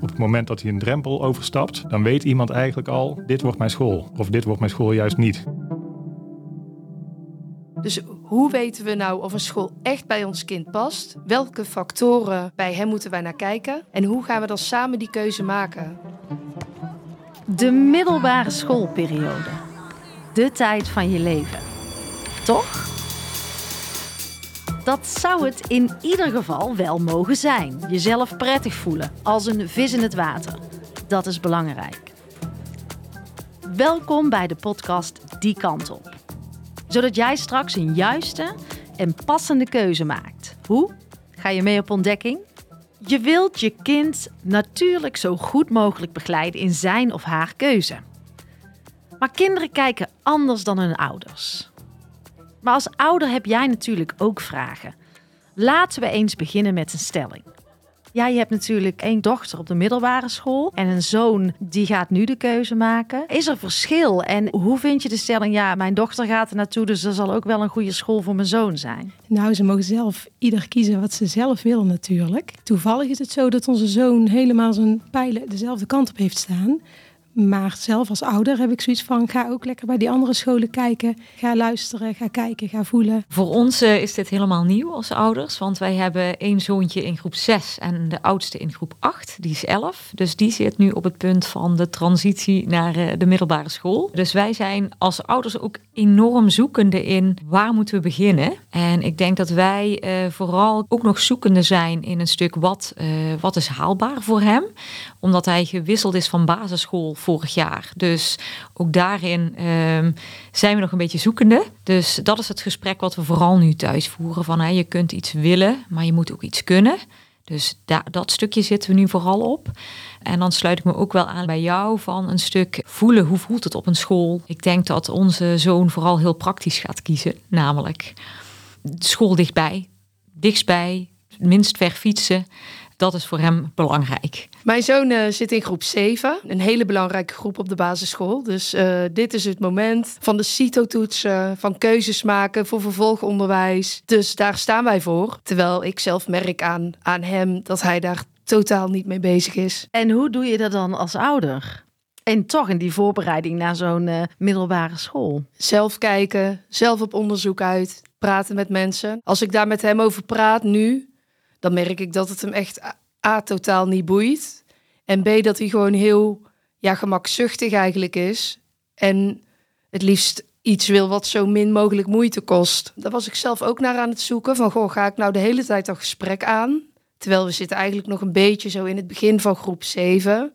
Op het moment dat hij een drempel overstapt, dan weet iemand eigenlijk al: dit wordt mijn school. Of dit wordt mijn school juist niet. Dus hoe weten we nou of een school echt bij ons kind past? Welke factoren bij hem moeten wij naar kijken? En hoe gaan we dan samen die keuze maken? De middelbare schoolperiode. De tijd van je leven. Toch? Dat zou het in ieder geval wel mogen zijn. Jezelf prettig voelen, als een vis in het water. Dat is belangrijk. Welkom bij de podcast Die Kant Op. Zodat jij straks een juiste en passende keuze maakt. Hoe? Ga je mee op ontdekking? Je wilt je kind natuurlijk zo goed mogelijk begeleiden in zijn of haar keuze. Maar kinderen kijken anders dan hun ouders. Maar als ouder heb jij natuurlijk ook vragen. Laten we eens beginnen met een stelling. Ja, je hebt natuurlijk één dochter op de middelbare school en een zoon die gaat nu de keuze maken. Is er verschil? En hoe vind je de stelling? Ja, mijn dochter gaat er naartoe, dus er zal ook wel een goede school voor mijn zoon zijn. Nou, ze mogen zelf ieder kiezen wat ze zelf willen natuurlijk. Toevallig is het zo dat onze zoon helemaal zijn pijlen dezelfde kant op heeft staan. Maar zelf als ouder heb ik zoiets van: ga ook lekker bij die andere scholen kijken. Ga luisteren, ga kijken, ga voelen. Voor ons uh, is dit helemaal nieuw als ouders. Want wij hebben één zoontje in groep 6 en de oudste in groep 8. Die is 11. Dus die zit nu op het punt van de transitie naar uh, de middelbare school. Dus wij zijn als ouders ook enorm zoekende in waar moeten we beginnen. En ik denk dat wij uh, vooral ook nog zoekende zijn in een stuk wat, wat is haalbaar voor hem. Omdat hij gewisseld is van basisschool vorig jaar. Dus ook daarin um, zijn we nog een beetje zoekende. Dus dat is het gesprek wat we vooral nu thuis voeren. Van hè, je kunt iets willen, maar je moet ook iets kunnen. Dus da dat stukje zitten we nu vooral op. En dan sluit ik me ook wel aan bij jou van een stuk voelen. Hoe voelt het op een school? Ik denk dat onze zoon vooral heel praktisch gaat kiezen. Namelijk school dichtbij, dichtstbij, minst ver fietsen dat is voor hem belangrijk. Mijn zoon uh, zit in groep 7, een hele belangrijke groep op de basisschool. Dus uh, dit is het moment van de CITO-toetsen, van keuzes maken voor vervolgonderwijs. Dus daar staan wij voor. Terwijl ik zelf merk aan, aan hem dat hij daar totaal niet mee bezig is. En hoe doe je dat dan als ouder? En toch in die voorbereiding naar zo'n uh, middelbare school. Zelf kijken, zelf op onderzoek uit, praten met mensen. Als ik daar met hem over praat nu, dan merk ik dat het hem echt A, totaal niet boeit. En B, dat hij gewoon heel ja, gemakzuchtig eigenlijk is. En het liefst iets wil wat zo min mogelijk moeite kost. Daar was ik zelf ook naar aan het zoeken. Van, goh, ga ik nou de hele tijd dat gesprek aan? Terwijl we zitten eigenlijk nog een beetje zo in het begin van groep 7.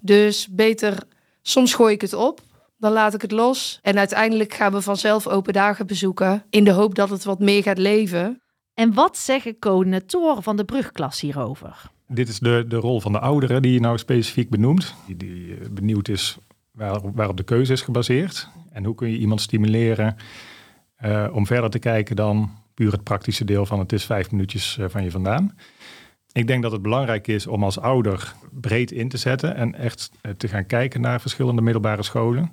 Dus beter, soms gooi ik het op. Dan laat ik het los. En uiteindelijk gaan we vanzelf open dagen bezoeken. In de hoop dat het wat meer gaat leven. En wat zeggen coördinatoren van de brugklas hierover? Dit is de, de rol van de ouderen die je nou specifiek benoemt. Die, die eh, benieuwd is waar, waarop de keuze is gebaseerd. En hoe kun je iemand stimuleren uh, om verder te kijken dan puur het praktische deel van het is vijf minuutjes uh, van je vandaan. Ik denk dat het belangrijk is om als ouder breed in te zetten en echt te gaan kijken naar verschillende middelbare scholen.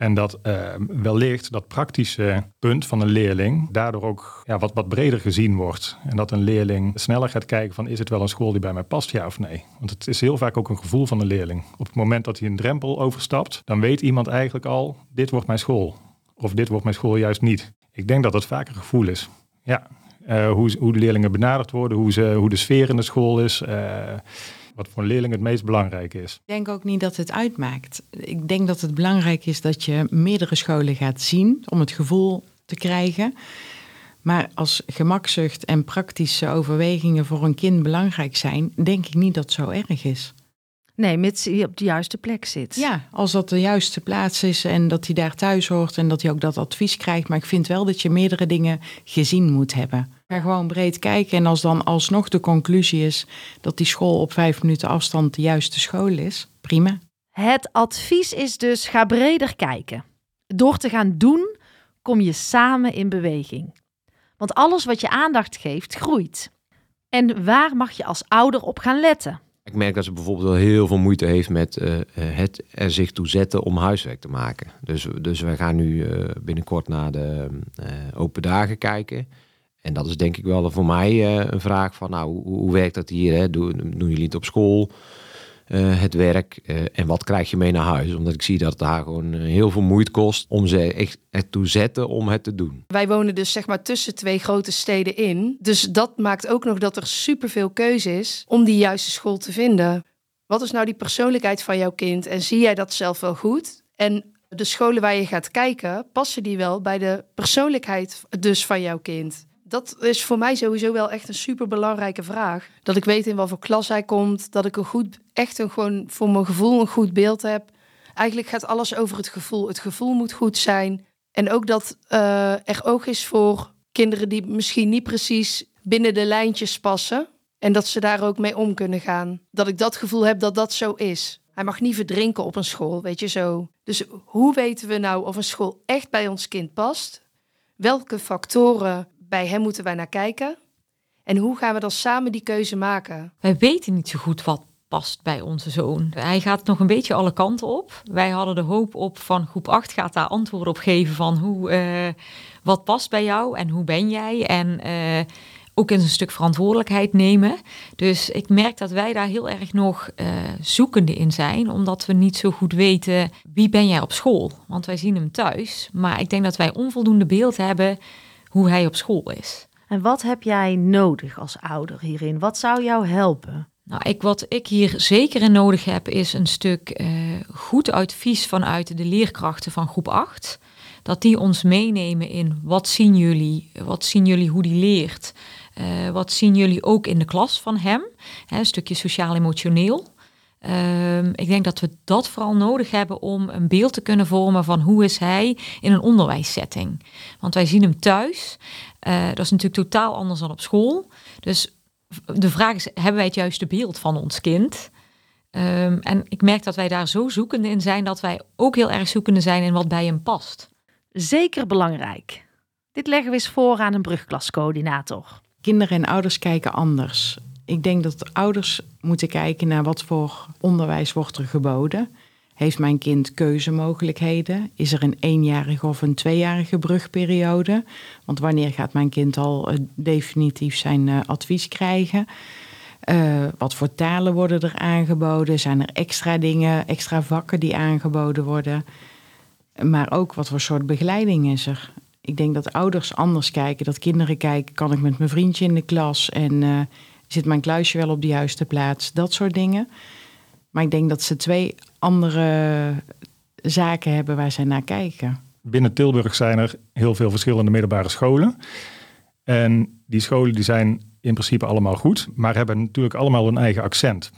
En dat uh, wellicht dat praktische punt van een leerling daardoor ook ja, wat, wat breder gezien wordt. En dat een leerling sneller gaat kijken van is het wel een school die bij mij past, ja of nee. Want het is heel vaak ook een gevoel van de leerling. Op het moment dat hij een drempel overstapt, dan weet iemand eigenlijk al, dit wordt mijn school. Of dit wordt mijn school juist niet. Ik denk dat het vaak een gevoel is. Ja, uh, hoe, hoe de leerlingen benaderd worden, hoe, ze, hoe de sfeer in de school is. Uh, wat voor een leerling het meest belangrijk is. Ik denk ook niet dat het uitmaakt. Ik denk dat het belangrijk is dat je meerdere scholen gaat zien om het gevoel te krijgen. Maar als gemakzucht en praktische overwegingen voor een kind belangrijk zijn, denk ik niet dat het zo erg is. Nee, mits hij op de juiste plek zit. Ja, als dat de juiste plaats is en dat hij daar thuis hoort en dat hij ook dat advies krijgt. Maar ik vind wel dat je meerdere dingen gezien moet hebben. Ga gewoon breed kijken en als dan alsnog de conclusie is dat die school op vijf minuten afstand de juiste school is, prima. Het advies is dus ga breder kijken. Door te gaan doen kom je samen in beweging. Want alles wat je aandacht geeft, groeit. En waar mag je als ouder op gaan letten? Ik merk dat ze bijvoorbeeld wel heel veel moeite heeft met uh, het er zich toe zetten om huiswerk te maken. Dus, dus we gaan nu uh, binnenkort naar de open dagen kijken. En dat is denk ik wel voor mij eh, een vraag van, nou, hoe, hoe werkt dat hier? Hè? Doen, doen jullie het op school? Eh, het werk eh, en wat krijg je mee naar huis? Omdat ik zie dat het daar gewoon eh, heel veel moeite kost om ze echt ertoe zetten om het te doen. Wij wonen dus zeg maar tussen twee grote steden in. Dus dat maakt ook nog dat er superveel keuze is om die juiste school te vinden. Wat is nou die persoonlijkheid van jouw kind en zie jij dat zelf wel goed? En de scholen waar je gaat kijken, passen die wel bij de persoonlijkheid dus van jouw kind? Dat is voor mij sowieso wel echt een super belangrijke vraag. Dat ik weet in wat voor klas hij komt, dat ik een goed, echt een gewoon voor mijn gevoel een goed beeld heb. Eigenlijk gaat alles over het gevoel. Het gevoel moet goed zijn. En ook dat eh, er oog is voor kinderen die misschien niet precies binnen de lijntjes passen. En dat ze daar ook mee om kunnen gaan. Dat ik dat gevoel heb dat dat zo is. Hij mag niet verdrinken op een school, weet je zo. Dus hoe weten we nou of een school echt bij ons kind past? Welke factoren bij hem moeten wij naar kijken? En hoe gaan we dan samen die keuze maken? Wij weten niet zo goed wat past bij onze zoon. Hij gaat nog een beetje alle kanten op. Wij hadden de hoop op van groep 8 gaat daar antwoorden op geven van hoe, eh, wat past bij jou en hoe ben jij en eh, ook eens een stuk verantwoordelijkheid nemen. Dus ik merk dat wij daar heel erg nog eh, zoekende in zijn, omdat we niet zo goed weten wie ben jij op school. Want wij zien hem thuis, maar ik denk dat wij onvoldoende beeld hebben hoe hij op school is. En wat heb jij nodig als ouder hierin? Wat zou jou helpen? Nou, ik, wat ik hier zeker in nodig heb, is een stuk eh, goed advies vanuit de leerkrachten van groep 8. Dat die ons meenemen in wat zien jullie, wat zien jullie hoe die leert. Eh, wat zien jullie ook in de klas van hem? Hè, een stukje sociaal-emotioneel. Ehm, ik denk dat we dat vooral nodig hebben om een beeld te kunnen vormen van hoe is hij in een onderwijssetting. Want wij zien hem thuis. Eh, dat is natuurlijk totaal anders dan op school. Dus de vraag is, hebben wij het juiste beeld van ons kind? Ehm, en ik merk dat wij daar zo zoekende in zijn dat wij ook heel erg zoekende zijn in wat bij hem past. Zeker belangrijk. Dit leggen we eens voor aan een brugklascoördinator. Kinderen en ouders kijken anders. Ik denk dat ouders moeten kijken naar wat voor onderwijs wordt er geboden. Heeft mijn kind keuzemogelijkheden? Is er een eenjarige of een tweejarige brugperiode? Want wanneer gaat mijn kind al eh, definitief zijn eh, advies krijgen? Uh, wat voor talen worden er aangeboden? Zijn er extra dingen, extra vakken die aangeboden worden? Maar ook wat voor soort begeleiding is er? Ik denk dat ouders anders kijken. Dat kinderen kijken, kan ik met mijn vriendje in de klas en zit mijn kluisje wel op de juiste plaats? Dat soort dingen. Maar ik denk dat ze twee andere zaken hebben waar zij naar kijken. Binnen Tilburg zijn er heel veel verschillende middelbare scholen. En die scholen die zijn in principe allemaal goed, maar hebben natuurlijk allemaal een eigen accent.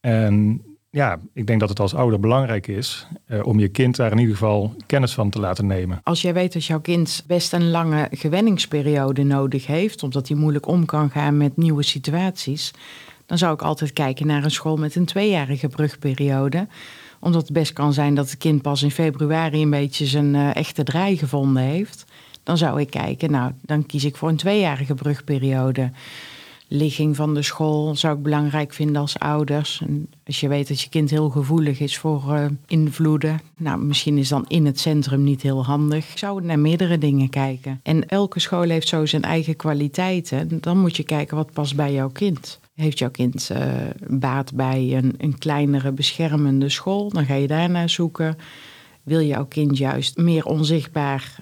En ja, ik denk dat het als ouder belangrijk is eh, om je kind daar in ieder geval kennis van te laten nemen. Als jij weet dat jouw kind best een lange gewenningsperiode nodig heeft, omdat hij moeilijk om kan gaan met nieuwe situaties, dan zou ik altijd kijken naar een school met een tweejarige brugperiode. Omdat het best kan zijn dat het kind pas in februari een beetje zijn uh, echte draai gevonden heeft. Dan zou ik kijken, nou, dan kies ik voor een tweejarige brugperiode. Ligging van de school zou ik belangrijk vinden als ouders. Als je weet dat je kind heel gevoelig is voor uh, invloeden. Nou, misschien is dan in het centrum niet heel handig. Ik zou naar meerdere dingen kijken. En elke school heeft zo zijn eigen kwaliteiten. Dan moet je kijken wat past bij jouw kind. Heeft jouw kind uh, baat bij een, een kleinere beschermende school? Dan ga je daarnaar zoeken. Wil jouw kind juist meer onzichtbaar,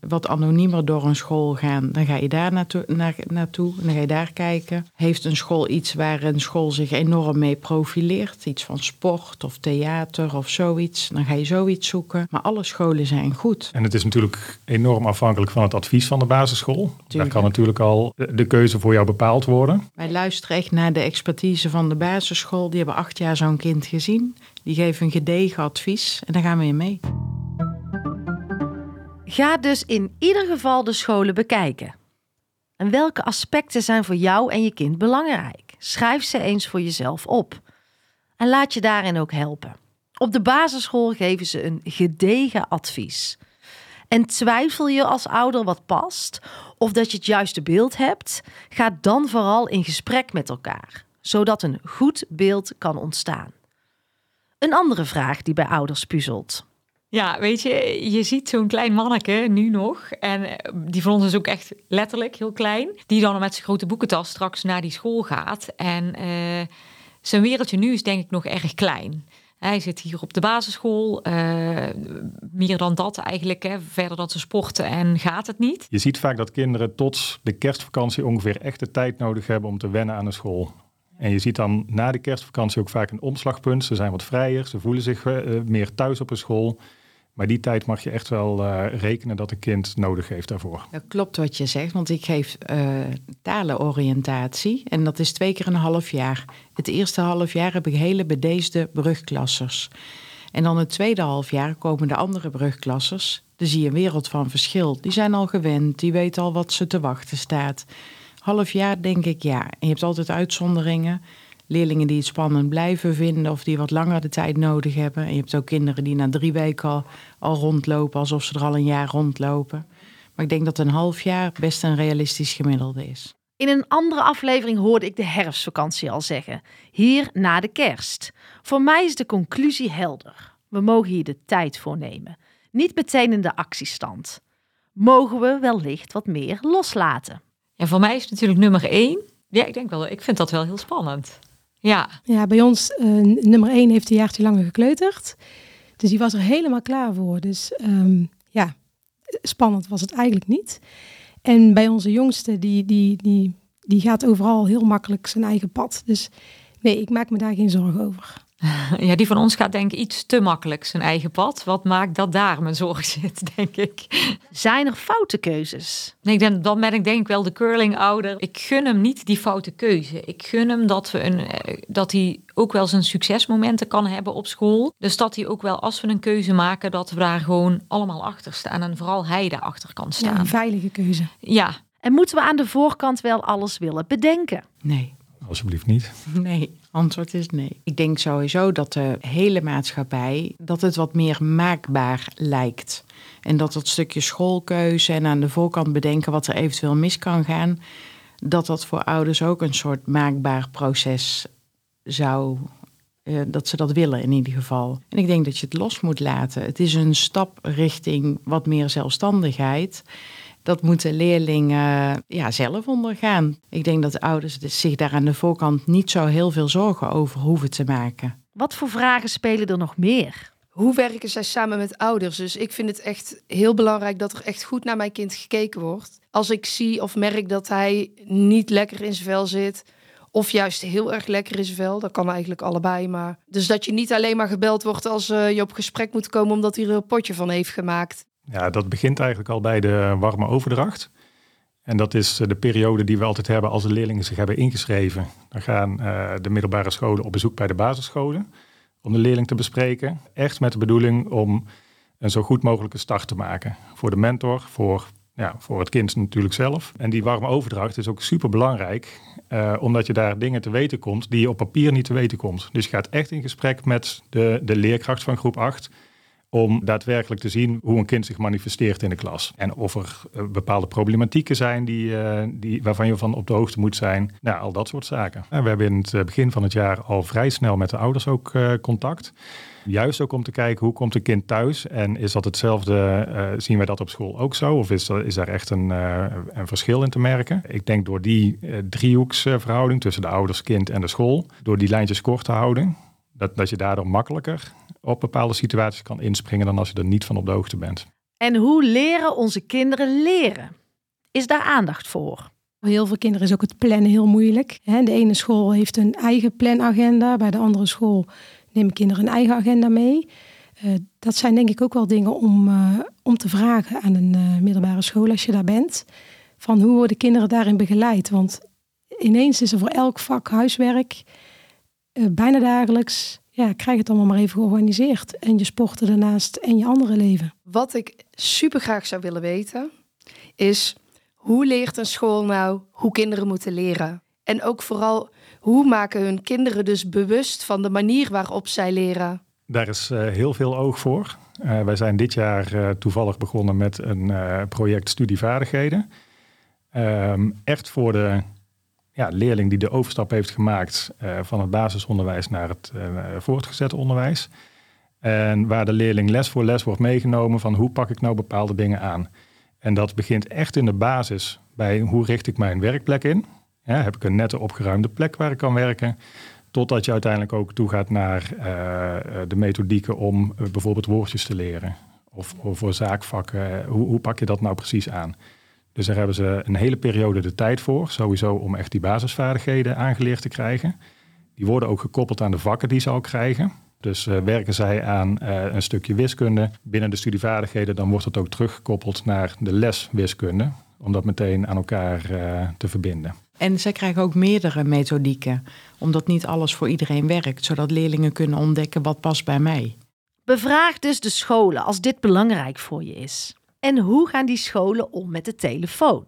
wat anoniemer door een school gaan, dan ga je daar naartoe, naar, naartoe dan ga je daar kijken. Heeft een school iets waar een school zich enorm mee profileert, iets van sport of theater of zoiets, dan ga je zoiets zoeken. Maar alle scholen zijn goed. En het is natuurlijk enorm afhankelijk van het advies van de basisschool. Tuurlijk. Daar kan natuurlijk al de keuze voor jou bepaald worden. Wij luisteren echt naar de expertise van de basisschool. Die hebben acht jaar zo'n kind gezien. Die geven een gedegen advies en daar gaan we in mee. Ga dus in ieder geval de scholen bekijken. En welke aspecten zijn voor jou en je kind belangrijk? Schrijf ze eens voor jezelf op. En laat je daarin ook helpen. Op de basisschool geven ze een gedegen advies. En twijfel je als ouder wat past of dat je het juiste beeld hebt, ga dan vooral in gesprek met elkaar, zodat een goed beeld kan ontstaan. Een andere vraag die bij ouders puzzelt. Ja, weet je, je ziet zo'n klein manneke nu nog. En eh, die van ons is ook echt letterlijk heel klein. Die dan met zijn grote boekentas straks naar die school gaat. En uh, zijn wereldje nu is denk ik nog erg klein. Hij zit hier op de basisschool. Uh, meer dan dat eigenlijk. Hè. Verder dat ze sporten en gaat het niet. Je ziet vaak dat kinderen tot de kerstvakantie ongeveer echt de tijd nodig hebben om te wennen aan de school. En je ziet dan na de kerstvakantie ook vaak een omslagpunt. Ze zijn wat vrijer, ze voelen zich uh, meer thuis op een school. Maar die tijd mag je echt wel uh, rekenen dat een kind nodig heeft daarvoor. Dat klopt wat je zegt, want ik geef talenoriëntatie en dat is twee keer een half jaar. Het eerste half jaar heb ik hele bedeesde brugklassers. En dan het tweede half jaar komen de andere brugklassers. Dan zie je een wereld van verschil. Die zijn al gewend, die weten al wat ze te wachten staat. Half jaar denk ik ja. En je hebt altijd uitzonderingen leerlingen die het spannend blijven vinden of die wat langer de tijd nodig hebben. En je hebt ook kinderen die na drie weken al, al rondlopen alsof ze er al een jaar rondlopen. Maar ik denk dat een half jaar best een realistisch gemiddelde is. In een andere aflevering hoorde ik de herfstvakantie al zeggen. Hier na de kerst. Voor mij is de conclusie helder. We mogen hier de tijd voor nemen. Niet meteen in de actiestand. Mogen we wellicht wat meer loslaten? Ja, voor mij is natuurlijk nummer één. Ja, ik denk wel, ik vind dat wel heel spannend. Ja. Ja, bij ons uh, nummer één heeft een jaartje langer gekleuterd. Dus die was er helemaal klaar voor. Dus um, ja, spannend was het eigenlijk niet. En bij onze jongste, die, die, die, die gaat overal heel makkelijk zijn eigen pad. Dus nee, ik maak me daar geen zorgen over. Ja, die van ons gaat denk ik iets te makkelijk zijn eigen pad. Wat maakt dat daar mijn zorg zit, denk ik. Zijn er foute keuzes? Nee, dan, dan ben ik denk ik wel de curling-ouder. Ik gun hem niet die foute keuze. Ik gun hem dat, we een, eh, dat hij ook wel zijn succesmomenten kan hebben op school. Dus dat hij ook wel, als we een keuze maken, dat we daar gewoon allemaal achter staan. En vooral hij daarachter kan staan. Ja, een veilige keuze. Ja. En moeten we aan de voorkant wel alles willen bedenken? Nee. Alsjeblieft niet. Nee, antwoord is nee. Ik denk sowieso dat de hele maatschappij, dat het wat meer maakbaar lijkt. En dat dat stukje schoolkeuze en aan de voorkant bedenken wat er eventueel mis kan gaan, dat dat voor ouders ook een soort maakbaar proces zou uh, dat ze dat willen in ieder geval. En ik denk dat je het los moet laten. Het is een stap richting wat meer zelfstandigheid dat moeten leerlingen ja, zelf ondergaan. Ik denk dat de ouders zich daar aan de voorkant niet zo heel veel zorgen over hoeven te maken. Wat voor vragen spelen er nog meer? Hoe werken zij samen met ouders? Dus ik vind het echt heel belangrijk dat er echt goed naar mijn kind gekeken wordt. Als ik zie of merk dat hij niet lekker in zijn vel zit, of juist heel erg lekker in zijn vel. Dat kan eigenlijk allebei. Maar... Dus dat je niet alleen maar gebeld wordt als uh, je op gesprek moet komen omdat hij er een potje van heeft gemaakt. Ja, dat begint eigenlijk al bij de warme overdracht. En dat is eh, de periode die we altijd hebben als de leerlingen zich hebben ingeschreven. Dan gaan uh, de middelbare scholen op bezoek bij de basisscholen om de leerling te bespreken. Echt met de bedoeling om een zo goed mogelijke start te maken. Voor de mentor, voor, ja, voor het kind natuurlijk zelf. En die warme overdracht is ook super belangrijk, uh, omdat je daar dingen te weten komt die je op papier niet te weten komt. Dus je gaat echt in gesprek met de, de leerkracht van groep 8 om daadwerkelijk te zien hoe een kind zich manifesteert in de klas. En of er uh, bepaalde problematieken zijn die, uh, die, waarvan je van op de hoogte moet zijn. Nou, al dat soort zaken. En we hebben in het begin van het jaar al vrij snel met de ouders ook contact. Juist ook om te kijken hoe komt een kind thuis en is dat hetzelfde, zien wij dat op school ook zo? Of is, is daar echt een, een verschil in te merken? Ik denk door die driehoeksverhouding tussen de ouders, kind en de school, door die lijntjes kort te houden, dat, dat je daardoor makkelijker op bepaalde situaties kan inspringen dan als je er niet van op de hoogte bent. En hoe leren onze kinderen leren? Is daar aandacht voor? Voor heel veel kinderen is ook het plannen heel moeilijk. De ene school heeft een eigen planagenda, bij de andere school nemen kinderen een eigen agenda mee. Uh, dat zijn denk ik ook wel dingen om, uh, om te vragen aan een uh, middelbare school als je daar bent. Van hoe worden kinderen daarin begeleid? Want ineens is er voor elk vak huiswerk, bijna dagelijks ja, krijg het allemaal maar even georganiseerd. En je sporten daarnaast en je andere leven. Wat ik super graag zou willen weten, is hoe leert een school nou hoe kinderen moeten leren? En ook vooral, hoe maken hun kinderen dus bewust van de manier waarop zij leren? Daar is uh, heel veel oog voor. Uh, wij zijn dit jaar uh, toevallig begonnen met een project studievaardigheden. Ehm, echt voor de ja, leerling die de overstap heeft gemaakt uh, van het basisonderwijs naar het uh, voortgezet onderwijs. En waar de leerling les voor les wordt meegenomen van hoe pak ik nou bepaalde dingen aan. En dat begint echt in de basis bij hoe richt ik mijn werkplek in. Ja, heb ik een nette opgeruimde plek waar ik kan werken. Totdat je uiteindelijk ook toegaat naar uh, de methodieken om bijvoorbeeld woordjes te leren. Of, of voor zaakvakken. Hoe, pak je dat nou precies aan? Dus daar hebben ze een hele periode de tijd voor. Sowieso om echt die basisvaardigheden aangeleerd te krijgen. Die worden ook gekoppeld aan de vakken die ze al krijgen. Dus uh, werken zij aan uh, een stukje wiskunde binnen de studievaardigheden, dan wordt het ook teruggekoppeld naar de les wiskunde, om dat meteen aan elkaar uh, te verbinden. En zij krijgen ook meerdere methodieken, omdat niet alles voor iedereen werkt, zodat leerlingen kunnen ontdekken wat past bij mij. Bevraag dus de scholen als dit belangrijk voor je is. En hoe gaan die scholen om met de telefoon?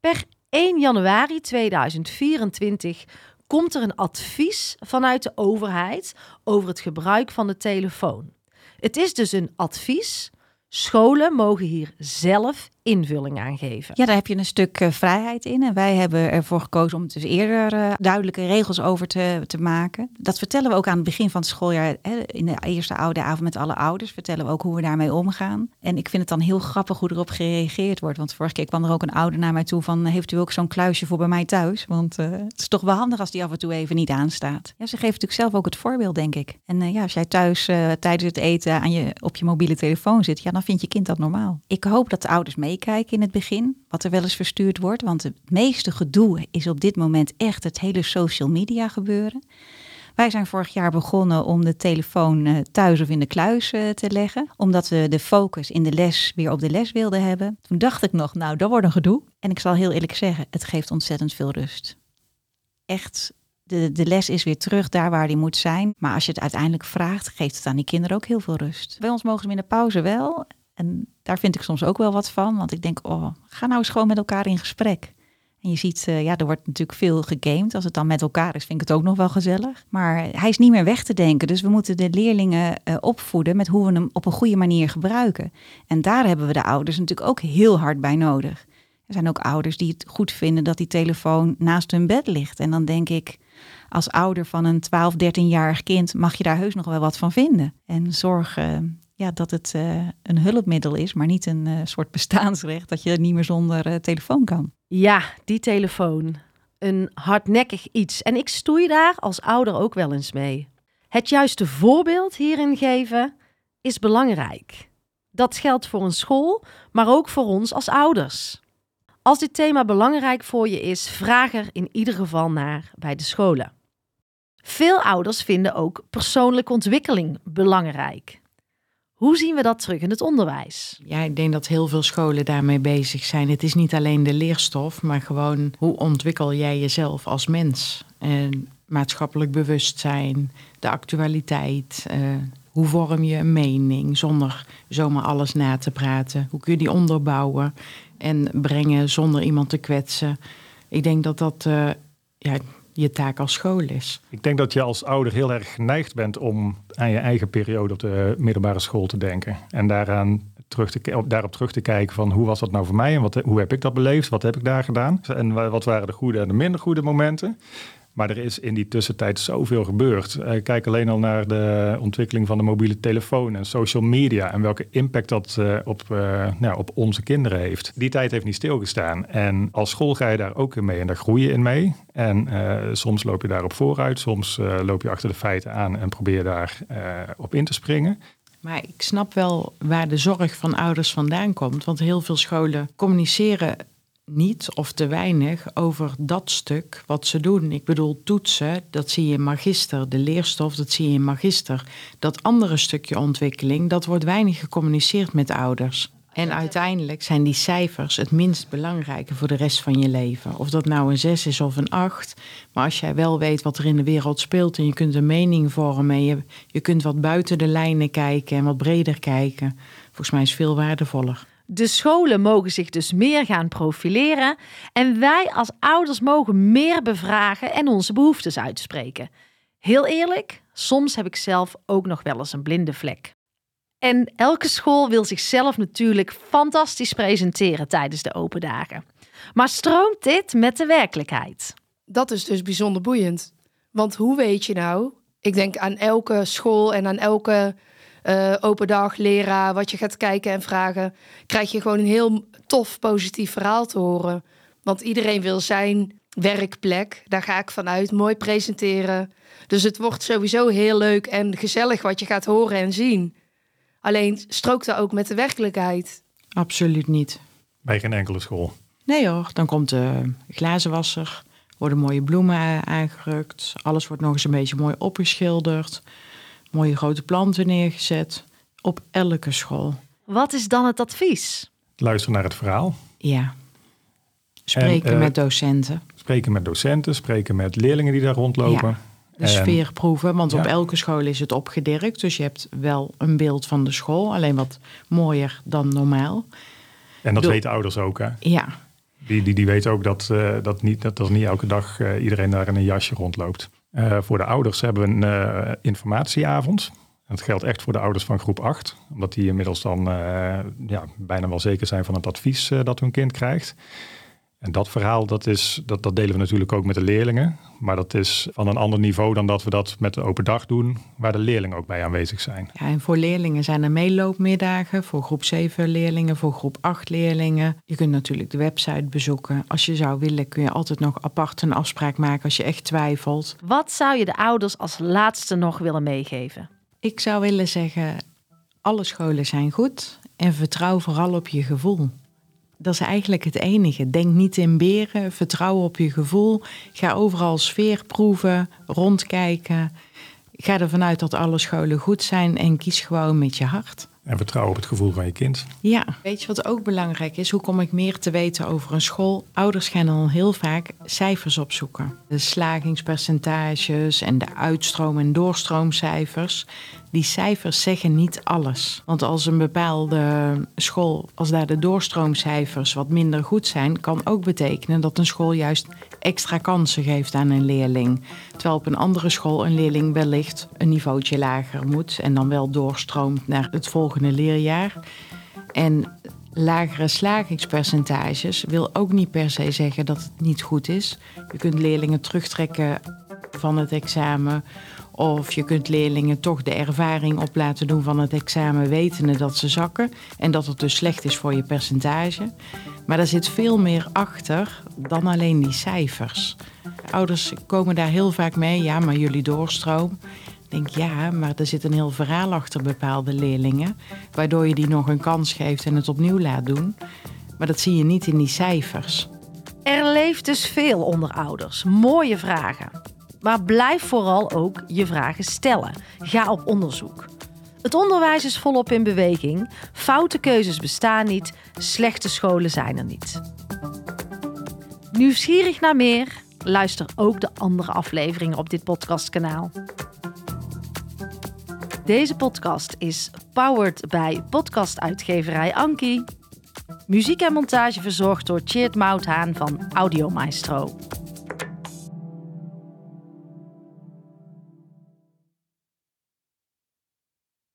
Per 1 januari 2024 komt er een advies vanuit de overheid over het gebruik van de telefoon. Het is dus een advies. Scholen mogen hier zelf invulling aan geven. Ja, daar heb je een stuk uh, vrijheid in. En wij hebben ervoor gekozen om dus eerder uh, duidelijke regels over te, te maken. Dat vertellen we ook aan het begin van het schooljaar. Hè, in de eerste oude avond met alle ouders vertellen we ook hoe we daarmee omgaan. En ik vind het dan heel grappig hoe erop gereageerd wordt. Want vorige keer kwam er ook een ouder naar mij toe van... heeft u ook zo'n kluisje voor bij mij thuis? Want het is toch wel handig als die af en toe even niet aanstaat. Ja, ze geven natuurlijk zelf ook het voorbeeld, denk ik. En ja, als jij thuis tijdens het eten aan je, op je mobiele telefoon zit... ja, dan vindt je kind dat normaal. Ik hoop dat de ouders mee meekijken in het begin, wat er wel eens verstuurd wordt. Want het meeste gedoe is op dit moment echt het hele social media gebeuren. Wij zijn vorig jaar begonnen om de telefoon thuis of in de kluis te leggen. Omdat we de focus in de les weer op de les wilden hebben. Toen dacht ik nog, nou, dat wordt een gedoe. En ik zal heel eerlijk zeggen, het geeft ontzettend veel rust. Echt, de, de les is weer terug daar waar die moet zijn. Maar als je het uiteindelijk vraagt, geeft het aan die kinderen ook heel veel rust. Bij ons mogen ze in de pauze wel. En daar vind ik soms ook wel wat van. Want ik denk, oh, ga nou eens gewoon met elkaar in gesprek. En je ziet, uh, ja, er wordt natuurlijk veel gegamed. Als het dan met elkaar is, vind ik het ook nog wel gezellig. Maar hij is niet meer weg te denken. Dus we moeten de leerlingen uh, opvoeden met hoe we hem op een goede manier gebruiken. En daar hebben we de ouders natuurlijk ook heel hard bij nodig. Er zijn ook ouders die het goed vinden dat die telefoon naast hun bed ligt. En dan denk ik, als ouder van een 12, 13-jarig kind mag je daar heus nog wel wat van vinden. En zorg uh, ja, dat het uh, een hulpmiddel is, maar niet een uh, soort bestaansrecht dat je niet meer zonder uh, telefoon kan. Ja, die telefoon. Een hardnekkig iets. En ik stoei daar als ouder ook wel eens mee. Het juiste voorbeeld hierin geven is belangrijk. Dat geldt voor een school, maar ook voor ons als ouders. Als dit thema belangrijk voor je is, vraag er in ieder geval naar bij de scholen. Veel ouders vinden ook persoonlijke ontwikkeling belangrijk. Hoe zien we dat terug in het onderwijs? Ja, ik denk dat heel veel scholen daarmee bezig zijn. Het is niet alleen de leerstof, maar gewoon hoe ontwikkel jij jezelf als mens? En maatschappelijk bewustzijn, de actualiteit. Uh, hoe vorm je een mening zonder zomaar alles na te praten? Hoe kun je die onderbouwen en brengen zonder iemand te kwetsen? Ik denk dat dat uh, ja, je taak als school is. Ik denk dat je als ouder heel erg geneigd bent om aan je eigen periode op de middelbare school te denken. En daaraan terug te, daarop terug te kijken van hoe was dat nou voor mij en wat, hoe heb ik dat beleefd, wat heb ik daar gedaan en wat waren de goede en de minder goede momenten. Maar er is in die tussentijd zoveel gebeurd. Uh, kijk alleen al naar de ontwikkeling van de mobiele telefoon en social media en welke impact dat uh, op, uh, nou, op onze kinderen heeft. Die tijd heeft niet stilgestaan. En als school ga je daar ook in mee en daar groei je in mee. En soms loop je daarop vooruit, soms loop je achter de feiten aan en probeer daar op in te springen. Maar ik snap wel waar de zorg van ouders vandaan komt. Want heel veel scholen communiceren niet of te weinig over dat stuk wat ze doen. Ik bedoel, toetsen, dat zie je in magister. De leerstof, dat zie je in magister. Dat andere stukje ontwikkeling, dat wordt weinig gecommuniceerd met ouders. En uiteindelijk zijn die cijfers het minst belangrijke voor de rest van je leven. Of dat nou een 6 is of een 8. Maar als jij wel weet wat er in de wereld speelt en je kunt een mening vormen. En je, je kunt wat buiten de lijnen kijken en wat breder kijken. Volgens mij is het veel waardevoller. De scholen mogen zich dus meer gaan profileren en wij als ouders mogen meer bevragen en onze behoeftes uitspreken. Heel eerlijk, soms heb ik zelf ook nog wel eens een blinde vlek. En elke school wil zichzelf natuurlijk fantastisch presenteren tijdens de open dagen. Maar stroomt dit met de werkelijkheid? Dat is dus bijzonder boeiend. Want hoe weet je nou Ik denk aan elke school en aan elke uh, open dag, leraar, wat je gaat kijken en vragen, krijg je gewoon een heel tof, positief verhaal te horen. Want iedereen wil zijn werkplek, daar ga ik vanuit, mooi presenteren. Dus het wordt sowieso heel leuk en gezellig wat je gaat horen en zien. Alleen strookt dat ook met de werkelijkheid? Absoluut niet. Bij geen enkele school? Nee hoor, dan komt de glazenwasser, worden mooie bloemen aangerukt. Alles wordt nog eens een beetje mooi opgeschilderd. Mooie grote planten neergezet. Op elke school. Wat is dan het advies? Luisteren naar het verhaal. Ja. Spreken En, eh, met docenten. Spreken met docenten, spreken met leerlingen die daar rondlopen. Ja. De En- sfeer proeven, want op elke school is het opgedirkt. Dus je hebt wel een beeld van de school, alleen wat mooier dan normaal. En dat Doe- weten ouders ook. Hè? Ja, Die, die, die weten ook dat, eh, dat, niet, dat, dat niet elke dag eh, iedereen daar in een jasje rondloopt. Eh, voor de ouders hebben we een eh, informatieavond. Dat geldt echt voor de ouders van groep 8. Omdat die inmiddels dan eh, ja, bijna wel zeker zijn van het advies dat hun kind krijgt. En dat verhaal, dat, is, dat, dat delen we natuurlijk ook met de leerlingen. Maar dat is van een ander niveau dan dat we dat met de open dag doen, waar de leerlingen ook bij aanwezig zijn. Ja, en voor leerlingen zijn er meeloopmiddagen. Voor groep 7 leerlingen, voor groep 8 leerlingen. Je kunt natuurlijk de website bezoeken. Als je zou willen kun je altijd nog apart een afspraak maken als je echt twijfelt. Wat zou je de ouders als laatste nog willen meegeven? Ik zou willen zeggen, alle scholen zijn goed. En vertrouw vooral op je gevoel. Dat is eigenlijk het enige. Denk niet in beren, vertrouw op je gevoel. Ga overal sfeer proeven, rondkijken. Ga ervan uit dat alle scholen goed zijn en kies gewoon met je hart. En vertrouw op het gevoel van je kind. Ja, weet je wat ook belangrijk is? Hoe kom ik meer te weten over een school? Ouders gaan dan heel vaak cijfers opzoeken. De slagingspercentages en de uitstroom- en doorstroomcijfers. Die cijfers zeggen niet alles. Want als een bepaalde school, als daar de doorstroomcijfers wat minder goed zijn, kan ook betekenen dat een school juist extra kansen geeft aan een leerling. Terwijl op een andere school een leerling wellicht een niveautje lager moet en dan wel doorstroomt naar het volgende leerjaar. En lagere slagingspercentages wil ook niet per se zeggen dat het niet goed is. Je kunt leerlingen terugtrekken van het examen. Of je kunt leerlingen toch de ervaring op laten doen van het examen, wetende dat ze zakken. En dat het dus slecht is voor je percentage. Maar er zit veel meer achter dan alleen die cijfers. Ouders komen daar heel vaak mee, ja, maar jullie doorstroom. Ik denk ja, maar er zit een heel verhaal achter bepaalde leerlingen, waardoor je die nog een kans geeft en het opnieuw laat doen. Maar dat zie je niet in die cijfers. Er leeft dus veel onder ouders. Mooie vragen. Maar blijf vooral ook je vragen stellen. Ga op onderzoek. Het onderwijs is volop in beweging. Foute keuzes bestaan niet. Slechte scholen zijn er niet. Nieuwsgierig naar meer? Luister ook de andere afleveringen op dit podcastkanaal. Deze podcast is powered bij podcastuitgeverij Anki. Muziek en montage verzorgd door Cheert Mouthaan van Audio Maestro.